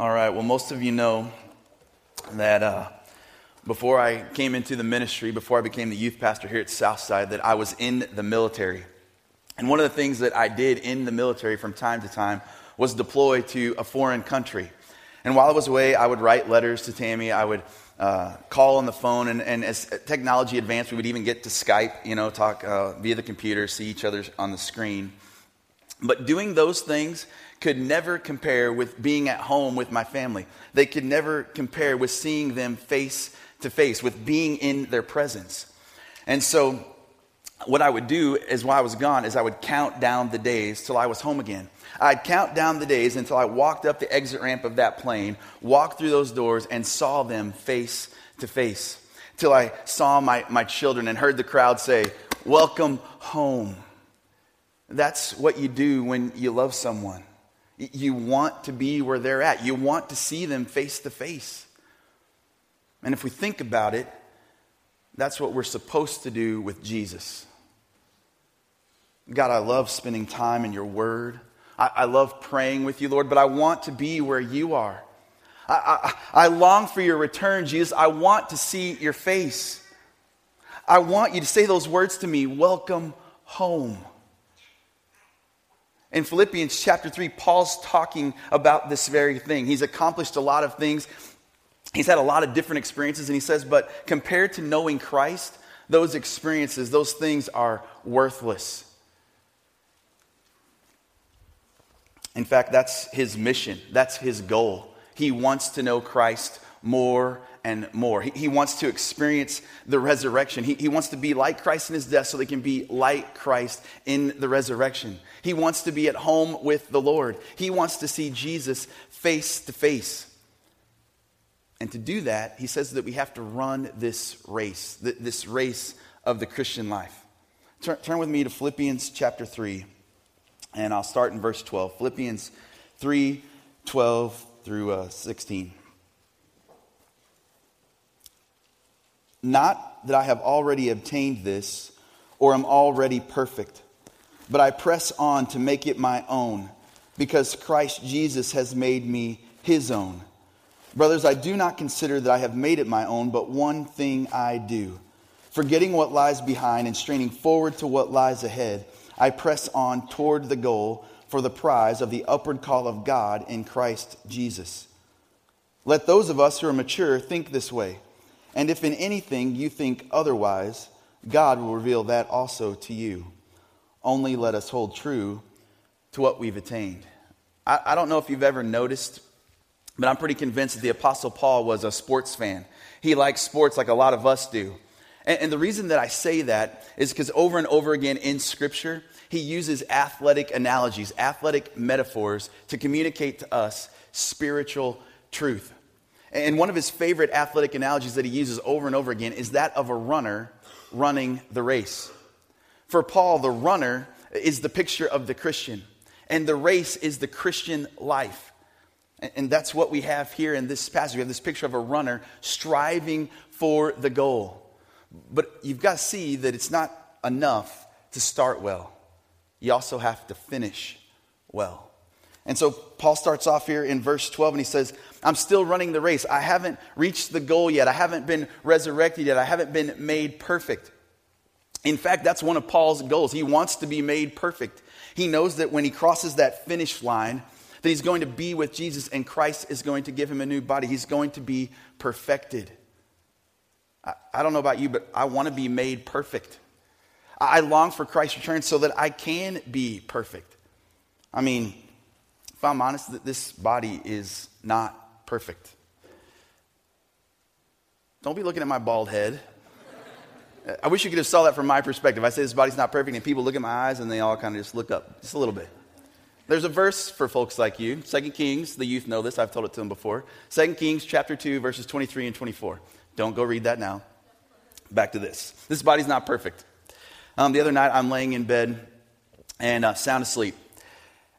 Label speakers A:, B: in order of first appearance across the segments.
A: All right, well, most of you know that uh, before I came into the ministry, before I became the youth pastor here at Southside, that I was in the military. And one of the things that I did in the military from time to time was deploy to a foreign country. And while I was away, I would write letters to Tammy. I would uh, call on the phone. And, and, as technology advanced, we would even get to Skype, you know, talk uh, via the computer, see each other on the screen. But doing those things could never compare with being at home with my family. They could never compare with seeing them face to face, with being in their presence. And so, what I would do is while I was gone is I would count down the days till I was home again. I'd count down the days until I walked up the exit ramp of that plane, walked through those doors, and saw them face to face. Till I saw my, my children and heard the crowd say, Welcome home. That's what you do when you love someone. You want to be where they're at, you want to see them face to face. And if we think about it, that's what we're supposed to do with Jesus. God, I love spending time in your word. I, I love praying with you, Lord, but I want to be where you are. I, I, I long for your return, Jesus. I want to see your face. I want you to say those words to me Welcome home. In Philippians chapter 3, Paul's talking about this very thing. He's accomplished a lot of things, he's had a lot of different experiences, and he says, but compared to knowing Christ, those experiences, those things are worthless. In fact, that's his mission, that's his goal. He wants to know Christ more and more. He, he wants to experience the resurrection. He, he wants to be like Christ in his death so they can be like Christ in the resurrection. He wants to be at home with the Lord. He wants to see Jesus face to face. And to do that, he says that we have to run this race, this race of the Christian life. Turn, turn with me to Philippians chapter 3. And I'll start in verse 12. Philippians 3 12 through uh, 16. Not that I have already obtained this or am already perfect, but I press on to make it my own, because Christ Jesus has made me his own. Brothers, I do not consider that I have made it my own, but one thing I do. Forgetting what lies behind and straining forward to what lies ahead. I press on toward the goal for the prize of the upward call of God in Christ Jesus. Let those of us who are mature think this way. And if in anything you think otherwise, God will reveal that also to you. Only let us hold true to what we've attained. I, I, don't know if you've ever noticed, but I'm pretty convinced that the Apostle Paul was a sports fan. He likes sports like a lot of us do. And, and the reason that I say that is because over and over again in Scripture, he uses athletic analogies, athletic metaphors to communicate to us spiritual truth. And one of his favorite athletic analogies that he uses over and over again is that of a runner running the race. For Paul, the runner is the picture of the Christian, and the race is the Christian life. And that's what we have here in this passage. We have this picture of a runner striving for the goal. But you've got to see that it's not enough to start well you also have to finish well. And so Paul starts off here in verse 12 and he says, I'm still running the race. I haven't reached the goal yet. I haven't been resurrected yet. I haven't been made perfect. In fact, that's one of Paul's goals. He wants to be made perfect. He knows that when he crosses that finish line, that he's going to be with Jesus and Christ is going to give him a new body. He's going to be perfected. I, I don't know about you, but I want to be made perfect. I long for Christ's return so that I can be perfect. I mean, if I'm honest, this body is not perfect. Don't be looking at my bald head. I wish you could have saw that from my perspective. I say this body's not perfect, and people look at my eyes and they all kind of just look up just a little bit. There's a verse for folks like you. Second Kings, the youth know this, I've told it to them before. Second Kings chapter 2, verses 23 and 24. Don't go read that now. Back to this. This body's not perfect. Um, the other night, I'm laying in bed and uh, sound asleep.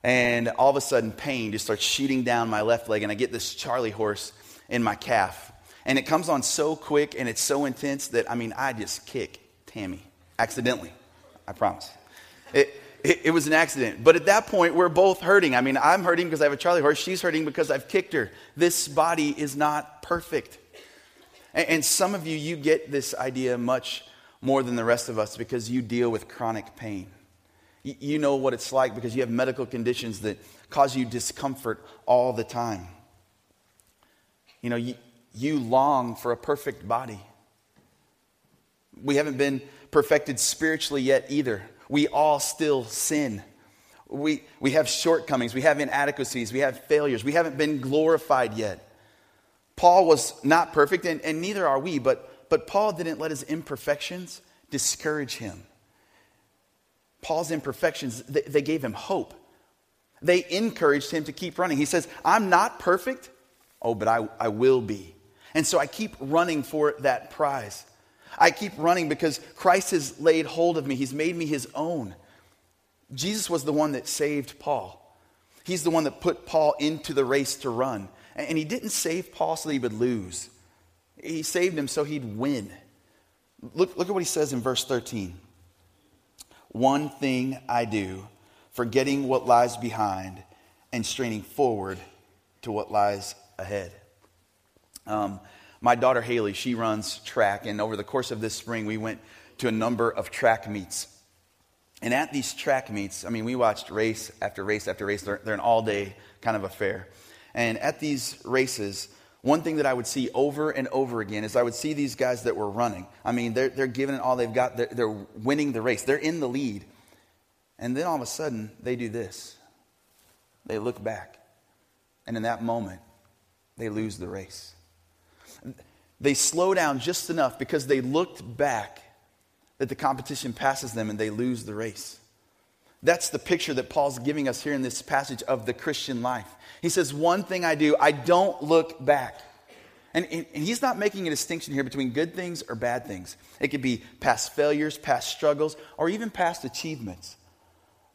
A: And all of a sudden, pain just starts shooting down my left leg, and I get this Charlie horse in my calf. And it comes on so quick and it's so intense that, I mean, I just kick Tammy accidentally. I promise. It, it, it was an accident. But at that point, we're both hurting. I mean, I'm hurting because I have a Charlie horse. She's hurting because I've kicked her. This body is not perfect. And, and some of you, you get this idea much more than the rest of us because you deal with chronic pain. You, know what it's like because you have medical conditions that cause you discomfort all the time. You know, you, you long for a perfect body. We haven't been perfected spiritually yet either. We all still sin. We, we have shortcomings, we have inadequacies, we have failures. We haven't been glorified yet. Paul was not perfect, and, and neither are we, but, but Paul didn't let his imperfections discourage him. Paul's imperfections, they, gave him hope. They encouraged him to keep running. He says, I'm not perfect, oh, but I, I will be. And so I keep running for that prize. I keep running because Christ has laid hold of me, He's made me His own. Jesus was the one that saved Paul. He's the one that put Paul into the race to run. And he didn't save Paul so that he would lose, he saved him so he'd win. Look, look at what he says in verse 13. One thing I do, forgetting what lies behind and straining forward to what lies ahead. Um, my daughter Haley, she runs track, and over the course of this spring, we went to a number of track meets. And at these track meets, I mean, we watched race after race after race. They're, they're an all day kind of affair. And at these races, one thing that I would see over and over again is I would see these guys that were running. I mean, they're, they're giving it all they've got, they're, they're winning the race, they're in the lead. And then all of a sudden, they do this they look back. And in that moment, they lose the race. They slow down just enough because they looked back that the competition passes them and they lose the race. That's the picture that Paul's giving us here in this passage of the Christian life. He says, One thing I do, I don't look back. And, and, he's not making a distinction here between good things or bad things. It could be past failures, past struggles, or even past achievements.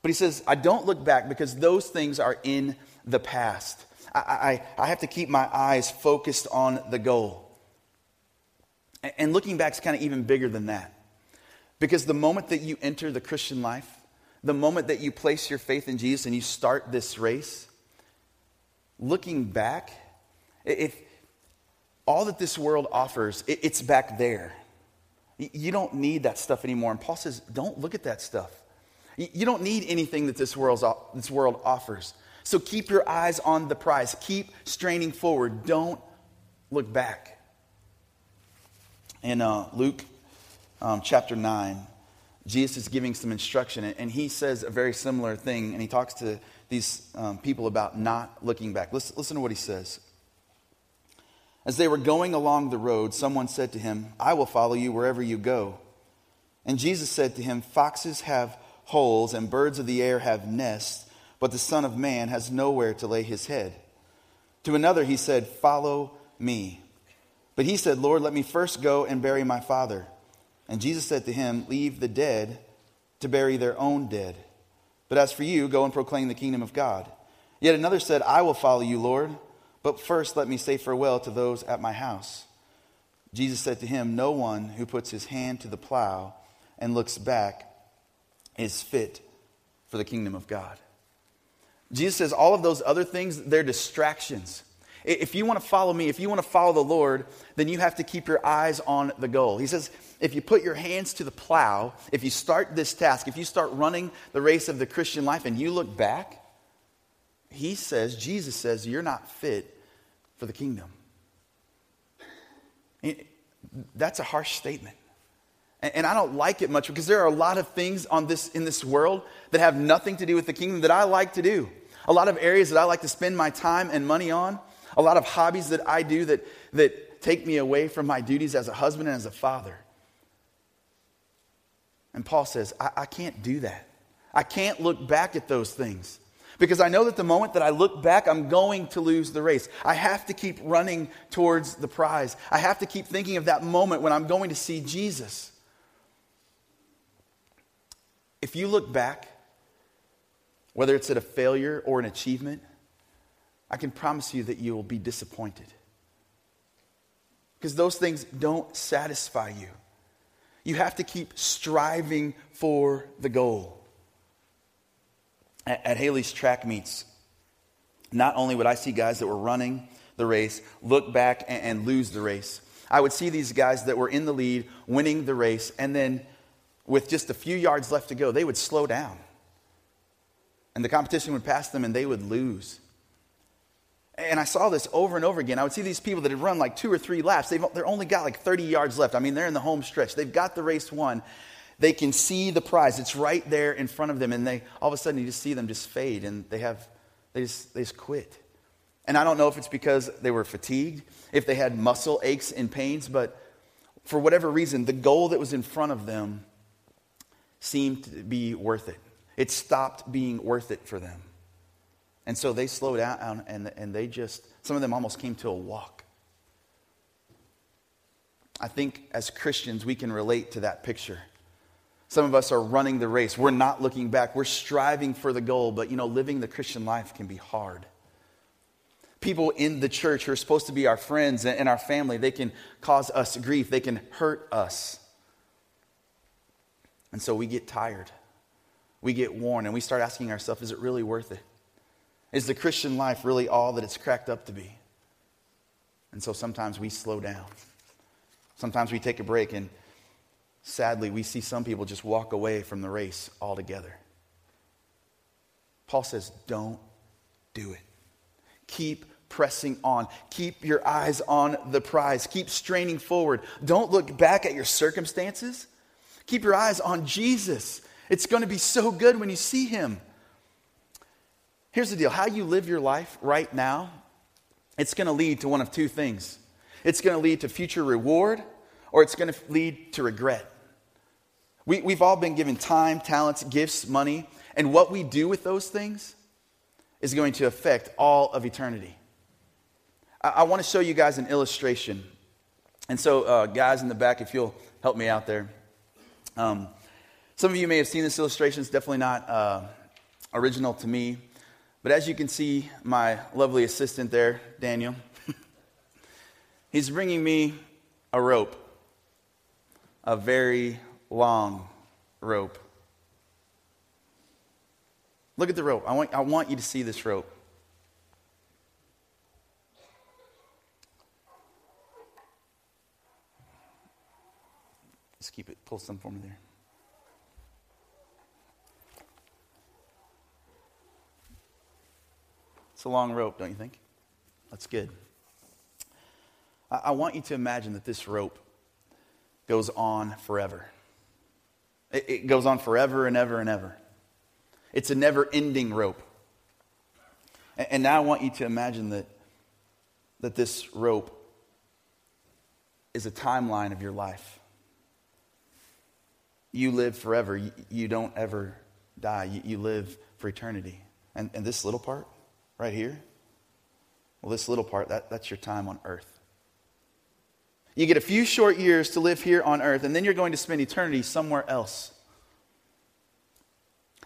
A: But he says, I don't look back because those things are in the past. I, I, I have to keep my eyes focused on the goal. And, and looking back is kind of even bigger than that. Because the moment that you enter the Christian life, the moment that you place your faith in Jesus and you start this race, looking back, if all that this world offers, it's back there. You don't need that stuff anymore. And Paul says, don't look at that stuff. You don't need anything that this, world's, this world offers. So keep your eyes on the prize. Keep straining forward. Don't look back. In uh, Luke um, chapter 9, Jesus is giving some instruction, and he says a very similar thing, and he talks to these um, people about not looking back. Listen, listen to what he says. As they were going along the road, someone said to him, I will follow you wherever you go. And Jesus said to him, Foxes have holes, and birds of the air have nests, but the Son of Man has nowhere to lay his head. To another he said, Follow me. But he said, Lord, let me first go and bury my father. And Jesus said to him, Leave the dead to bury their own dead. But as for you, go and proclaim the kingdom of God. Yet another said, I will follow you, Lord, but first let me say farewell to those at my house. Jesus said to him, No one who puts his hand to the plow and looks back is fit for the kingdom of God. Jesus says all of those other things, they're distractions. If you want to follow me, if you want to follow the Lord, then you have to keep your eyes on the goal. He says, if you put your hands to the plow, if you start this task, if you start running the race of the Christian life and you look back, he says, Jesus says, you're not fit for the kingdom. That's a harsh statement. And I don't like it much because there are a lot of things on this, in this world that have nothing to do with the kingdom that I like to do. A lot of areas that I like to spend my time and money on a lot of hobbies that I do that, that take me away from my duties as a husband and as a father. And Paul says, I, I can't do that. I can't look back at those things because I know that the moment that I look back, I'm going to lose the race. I have to keep running towards the prize. I have to keep thinking of that moment when I'm going to see Jesus. If you look back, whether it's at a failure or an achievement, I can promise you that you will be disappointed. Because those things don't satisfy you. You have to keep striving for the goal. at, at Haley's track meets, not only would I see guys that were running the race look back and, and lose the race, I would see these guys that were in the lead winning the race, and then with just a few yards left to go, they would slow down. And the competition would pass them and they would lose. And I saw this over and over again. I would see these people that had run like two or three laps. They've they're only got like 30 yards left. I mean, they're in the home stretch. They've got the race won. They can see the prize. It's right there in front of them. And they all of a sudden you just see them just fade and they have they just they just quit. And I don't know if it's because they were fatigued, if they had muscle aches and pains, but for whatever reason, the goal that was in front of them seemed to be worth it. It stopped being worth it for them. And so they slowed down and, and they just, some of them almost came to a walk. I think as Christians, we can relate to that picture. Some of us are running the race. We're not looking back. We're striving for the goal, but you know, living the Christian life can be hard. People in the church who are supposed to be our friends and our family, they can cause us grief, they can hurt us. And so we get tired, we get worn, and we start asking ourselves, is it really worth it? Is the Christian life really all that it's cracked up to be? And so sometimes we slow down. Sometimes we take a break, and sadly, we see some people just walk away from the race altogether. Paul says, don't do it. Keep pressing on. Keep your eyes on the prize. Keep straining forward. Don't look back at your circumstances. Keep your eyes on Jesus. It's going to be so good when you see him. Here's the deal how you live your life right now, it's going to lead to one of two things it's going to lead to future reward, or it's going to lead to regret. We, we've all been given time, talents, gifts, money, and what we do with those things is going to affect all of eternity. I, I want to show you guys an illustration. And so, uh, guys in the back, if you'll help me out there. Um, some of you may have seen this illustration. It's definitely not uh, original to me. But as you can see, my lovely assistant there, Daniel, he's bringing me a rope, a very long rope. Look at the rope. I want, I want you to see this rope. Just keep it, pull some for me there. A long rope, don't you think? That's good. I, I want you to imagine that this rope goes on forever. It, it goes on forever and ever and ever. It's a never ending rope. And, and now I want you to imagine that, that this rope is a timeline of your life you live forever. You, you don't ever die. You, you live for eternity. And, and this little part right here, well, this little part, that, that's your time on earth. You get a few short years to live here on earth, and then you're going to spend eternity somewhere else.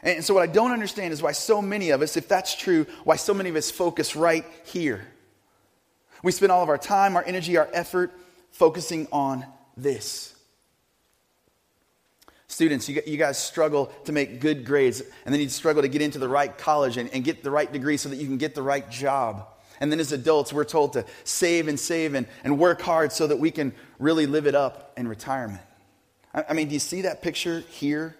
A: And so, what I don't understand is why so many of us, if that's true, why so many of us focus right here. We spend all of our time, our energy, our effort focusing on this. Students, you, you guys struggle to make good grades, and then you struggle to get into the right college and, and get the right degree so that you can get the right job. And then as adults, we're told to save and save and, and work hard so that we can really live it up in retirement. I, I mean, do you see that picture here?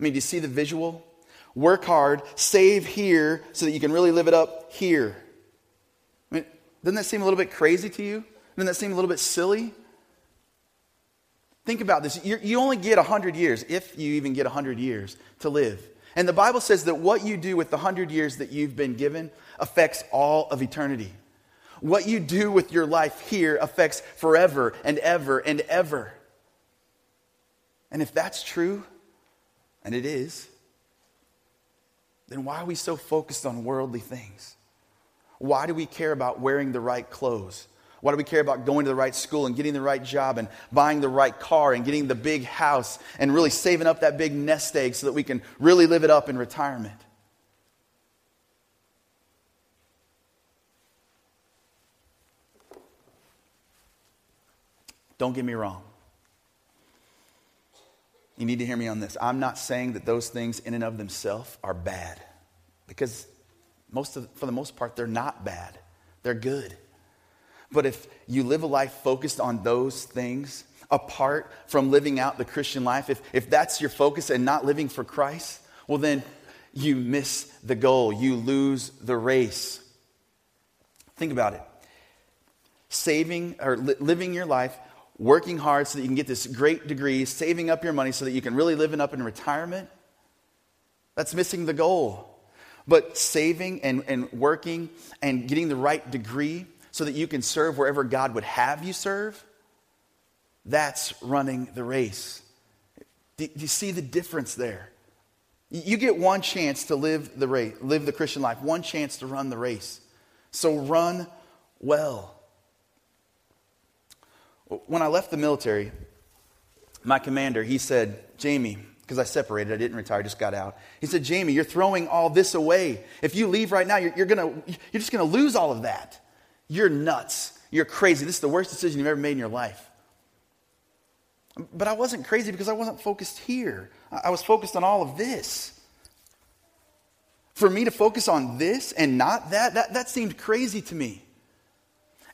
A: I mean, do you see the visual? Work hard, save here so that you can really live it up here. I mean, doesn't that seem a little bit crazy to you? Doesn't that seem a little bit silly? Think about this. You're, you only get 100 years, if you even get 100 years, to live. And the Bible says that what you do with the 100 years that you've been given affects all of eternity. What you do with your life here affects forever and ever and ever. And if that's true, and it is, then why are we so focused on worldly things? Why do we care about wearing the right clothes? Why do we care about going to the right school and getting the right job and buying the right car and getting the big house and really saving up that big nest egg so that we can really live it up in retirement? Don't get me wrong. You need to hear me on this. I'm not saying that those things in and of themselves are bad. because most of, for the most part, they're not bad, they're good. But if you live a life focused on those things, apart from living out the Christian life, if, if that's your focus and not living for Christ, well, then you miss the goal. You lose the race. Think about it. Saving or li- living your life, working hard so that you can get this great degree, saving up your money so that you can really live it up in retirement, that's missing the goal. But saving and, and working and getting the right degree so that you can serve wherever God would have you serve, that's running the race. Do, you see the difference there? You get one chance to live the race, live the Christian life, one chance to run the race. So run well. When I left the military, my commander, he said, Jamie, because I separated, I didn't retire, I just got out. He said, Jamie, you're throwing all this away. If you leave right now, you're, you're, gonna, you're just going to lose all of that. You're nuts. You're crazy. This is the worst decision you've ever made in your life. But I wasn't crazy because I wasn't focused here. I was focused on all of this. For me to focus on this and not that, that, that seemed crazy to me.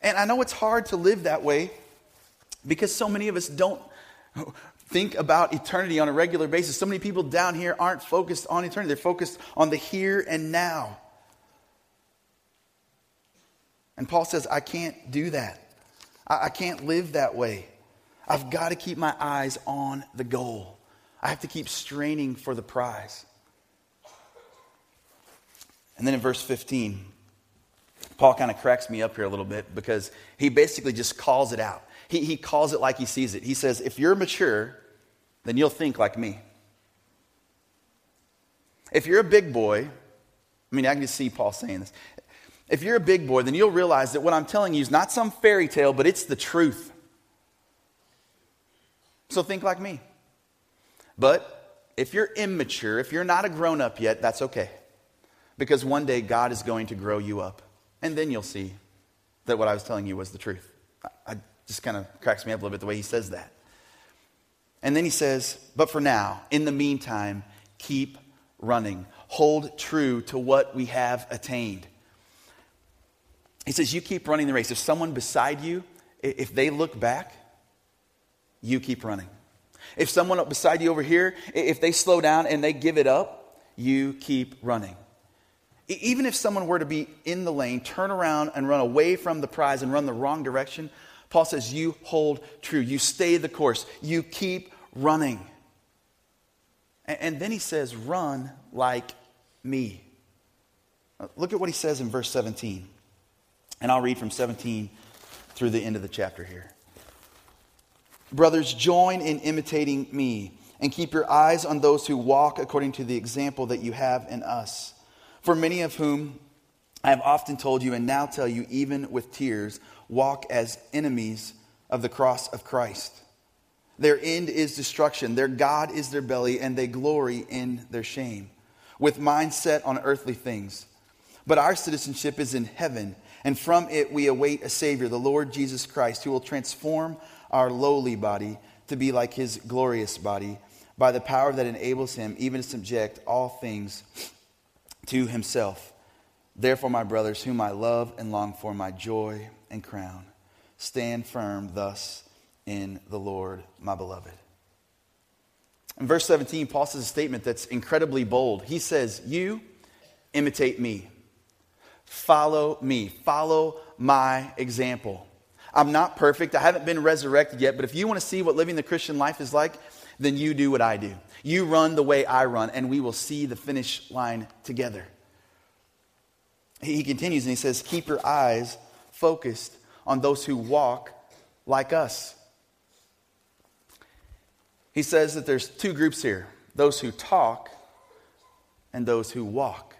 A: And I know it's hard to live that way because so many of us don't think about eternity on a regular basis. So many people down here aren't focused on eternity, they're focused on the here and now. And Paul says, I can't do that. I, I can't live that way. I've got to keep my eyes on the goal. I have to keep straining for the prize. And then in verse 15, Paul kind of cracks me up here a little bit because he basically just calls it out. He, he calls it like he sees it. He says, If you're mature, then you'll think like me. If you're a big boy, I mean, I can just see Paul saying this. If you're a big boy, then you'll realize that what I'm telling you is not some fairy tale, but it's the truth. So think like me. But if you're immature, if you're not a grown up yet, that's okay. Because one day God is going to grow you up. And then you'll see that what I was telling you was the truth. I, just kind of cracks me up a little bit the way he says that. And then he says, But for now, in the meantime, keep running. Hold true to what we have attained. He says, You keep running the race. If someone beside you, if they look back, you keep running. If someone beside you over here, if they slow down and they give it up, you keep running. Even if someone were to be in the lane, turn around and run away from the prize and run the wrong direction, Paul says you hold true. You stay the course. You keep running. And then he says, run like me. Look at what he says in verse 17. And I'll read from 17 through the end of the chapter here. Brothers, join in imitating me and keep your eyes on those who walk according to the example that you have in us. For many of whom I have often told you and now tell you, even with tears, walk as enemies of the cross of Christ. Their end is destruction, their God is their belly, and they glory in their shame, with mind set on earthly things. But our citizenship is in heaven, and from it we await a Savior, the Lord Jesus Christ, who will transform our lowly body to be like his glorious body by the power that enables him even to subject all things to himself. Therefore, my brothers, whom I love and long for, my joy and crown, stand firm thus in the Lord, my beloved. In verse 17, Paul says a statement that's incredibly bold. He says, You imitate me, follow me, follow my example. I'm not perfect. I haven't been resurrected yet, but if you want to see what living the Christian life is like, then you do what I do. You run the way I run, and we will see the finish line together. He continues and he says, Keep your eyes focused on those who walk like us. He says that there's two groups here those who talk and those who walk.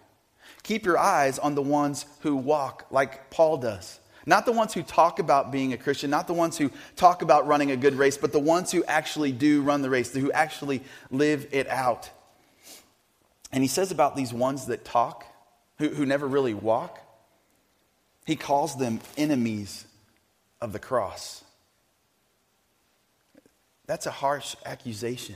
A: Keep your eyes on the ones who walk like Paul does. Not the ones who talk about being a Christian, not the ones who talk about running a good race, but the ones who actually do run the race, who actually live it out. And he says about these ones that talk, who, who never really walk, he calls them enemies of the cross. That's a harsh accusation.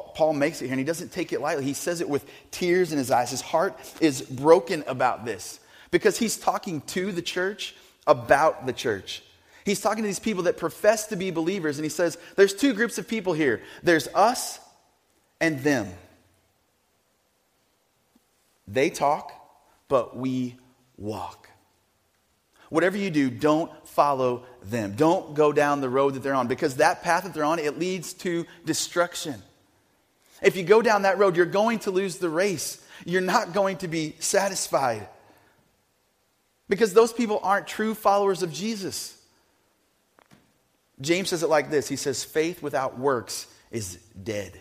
A: Paul makes it here, and he doesn't take it lightly. He says it with tears in his eyes. His heart is broken about this because he's talking to the church about the church. He's talking to these people that profess to be believers, and he says, There's two groups of people here there's us and them. They talk, but we walk. Whatever you do, don't follow them. Don't go down the road that they're on because that path that they're on, it leads to destruction. If you go down that road, you're going to lose the race. You're not going to be satisfied because those people aren't true followers of Jesus. James says it like this He says, faith without works is dead.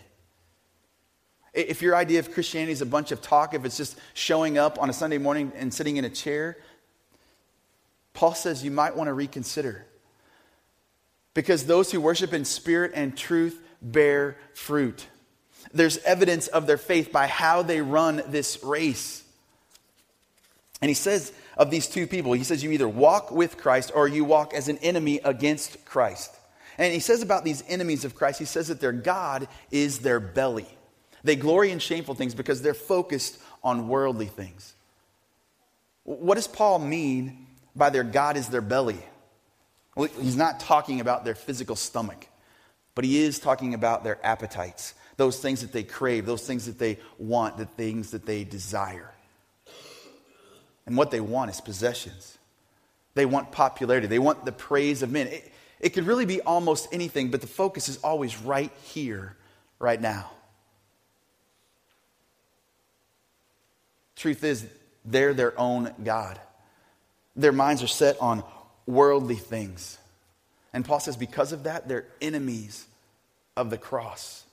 A: If your idea of Christianity is a bunch of talk, if it's just showing up on a Sunday morning and sitting in a chair, Paul says you might want to reconsider. Because those who worship in spirit and truth bear fruit. There's evidence of their faith by how they run this race. And he says of these two people, he says you either walk with Christ or you walk as an enemy against Christ. And he says about these enemies of Christ, he says that their God is their belly. They glory in shameful things because they're focused on worldly things. What does Paul mean by their God is their belly? Well, he's not talking about their physical stomach, but he is talking about their appetites, those things that they crave, those things that they want, the things that they desire. And what they want is possessions. They want popularity, they want the praise of men. It, it could really be almost anything, but the focus is always right here, right now. Truth is, they're their own God. Their minds are set on worldly things. And Paul says, because of that, they're enemies of the cross.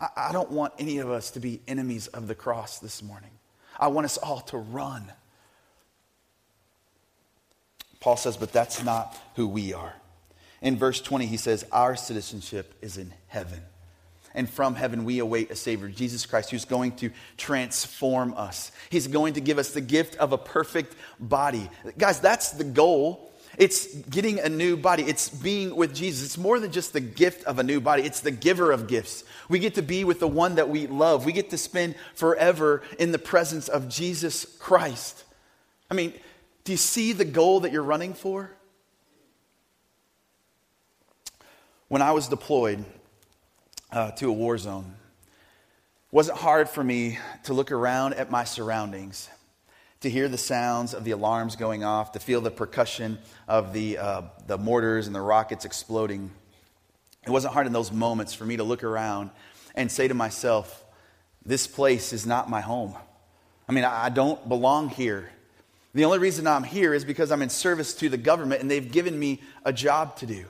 A: I, don't want any of us to be enemies of the cross this morning. I want us all to run. Paul says, but that's not who we are. In verse 20, he says, Our citizenship is in heaven. And from heaven, we await a Savior, Jesus Christ, who's going to transform us. He's going to give us the gift of a perfect body. Guys, that's the goal. It's getting a new body. It's being with Jesus. It's more than just the gift of a new body, it's the giver of gifts. We get to be with the one that we love. We get to spend forever in the presence of Jesus Christ. I mean, do you see the goal that you're running for? When I was deployed, uh, to a war zone. Wasn't hard for me to look around at my surroundings, to hear the sounds of the alarms going off, to feel the percussion of the, uh, the mortars and the rockets exploding. It wasn't hard in those moments for me to look around and say to myself, This place is not my home. I mean, I don't belong here. The only reason I'm here is because I'm in service to the government and they've given me a job to do.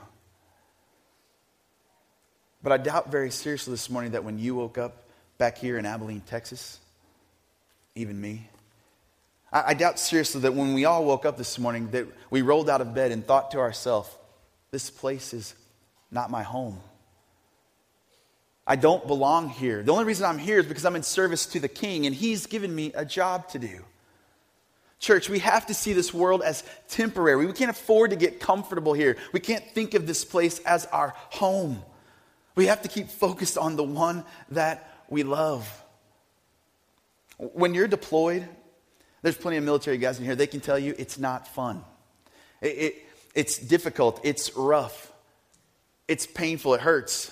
A: But I doubt very seriously this morning that when you woke up back here in Abilene, Texas, even me, I, I doubt seriously that when we all woke up this morning that we rolled out of bed and thought to ourselves, this place is not my home. I don't belong here. The only reason I'm here is because I'm in service to the king and he's given me a job to do. Church, we have to see this world as temporary. We can't afford to get comfortable here. We can't think of this place as our home. We have to keep focused on the one that we love. When you're deployed, there's plenty of military guys in here, they can tell you it's not fun. It, it, it's difficult, it's rough, it's painful, it hurts.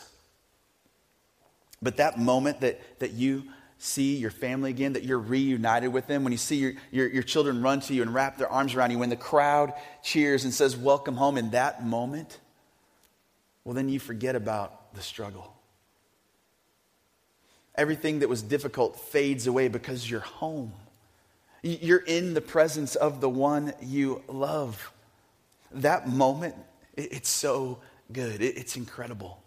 A: But that moment that, that you see your family again, that you're reunited with them, when you see your, your, your children run to you and wrap their arms around you, when the crowd cheers and says, Welcome home, in that moment, well, then you forget about the struggle. Everything that was difficult fades away because you're home. You're in the presence of the one you love. That moment, it's so good. It's incredible.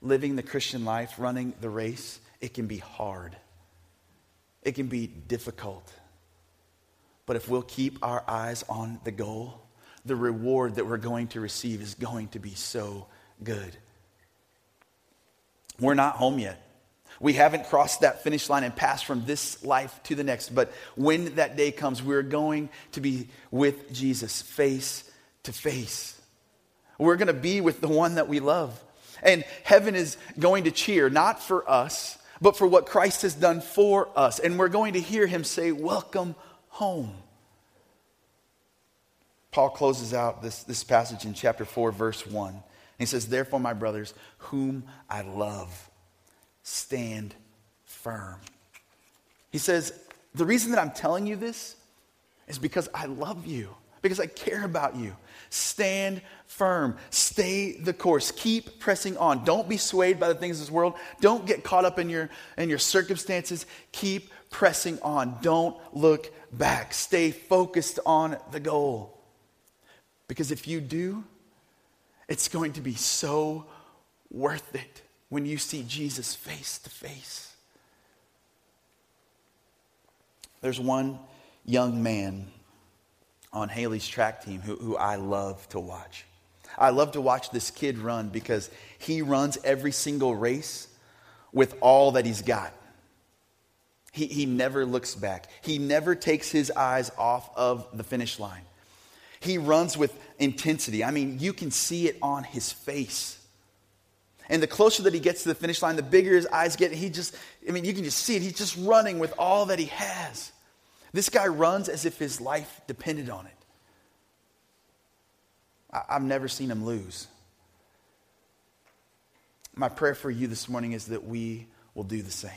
A: Living the Christian life, running the race, it can be hard. It can be difficult. But if we'll keep our eyes on the goal, the reward that we're going to receive is going to be so good. We're not home yet. We haven't crossed that finish line and passed from this life to the next. But when that day comes, we're going to be with Jesus face to face. We're going to be with the one that we love. And heaven is going to cheer, not for us, but for what Christ has done for us. And we're going to hear him say, Welcome home. Paul closes out this, this passage in chapter 4, verse 1. He says, Therefore, my brothers, whom I love, stand firm. He says, The reason that I'm telling you this is because I love you, because I care about you. Stand firm. Stay the course. Keep pressing on. Don't be swayed by the things of this world. Don't get caught up in your, in your circumstances. Keep pressing on. Don't look back. Stay focused on the goal. Because if you do, it's going to be so worth it when you see Jesus face to face. There's one young man on Haley's track team who, who I love to watch. I love to watch this kid run because he runs every single race with all that he's got. He, he never looks back, he never takes his eyes off of the finish line. He runs with intensity. I mean, you can see it on his face. And the closer that he gets to the finish line, the bigger his eyes get. He just, I mean, you can just see it. He's just running with all that he has. This guy runs as if his life depended on it. I, have never seen him lose. My prayer for you this morning is that we will do the same.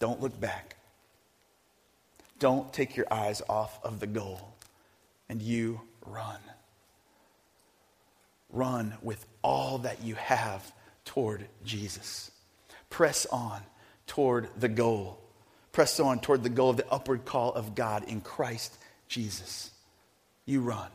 A: Don't look back. Don't take your eyes off of the goal and you run. Run with all that you have toward Jesus. Press on toward the goal. Press on toward the goal of the upward call of God in Christ Jesus. You run.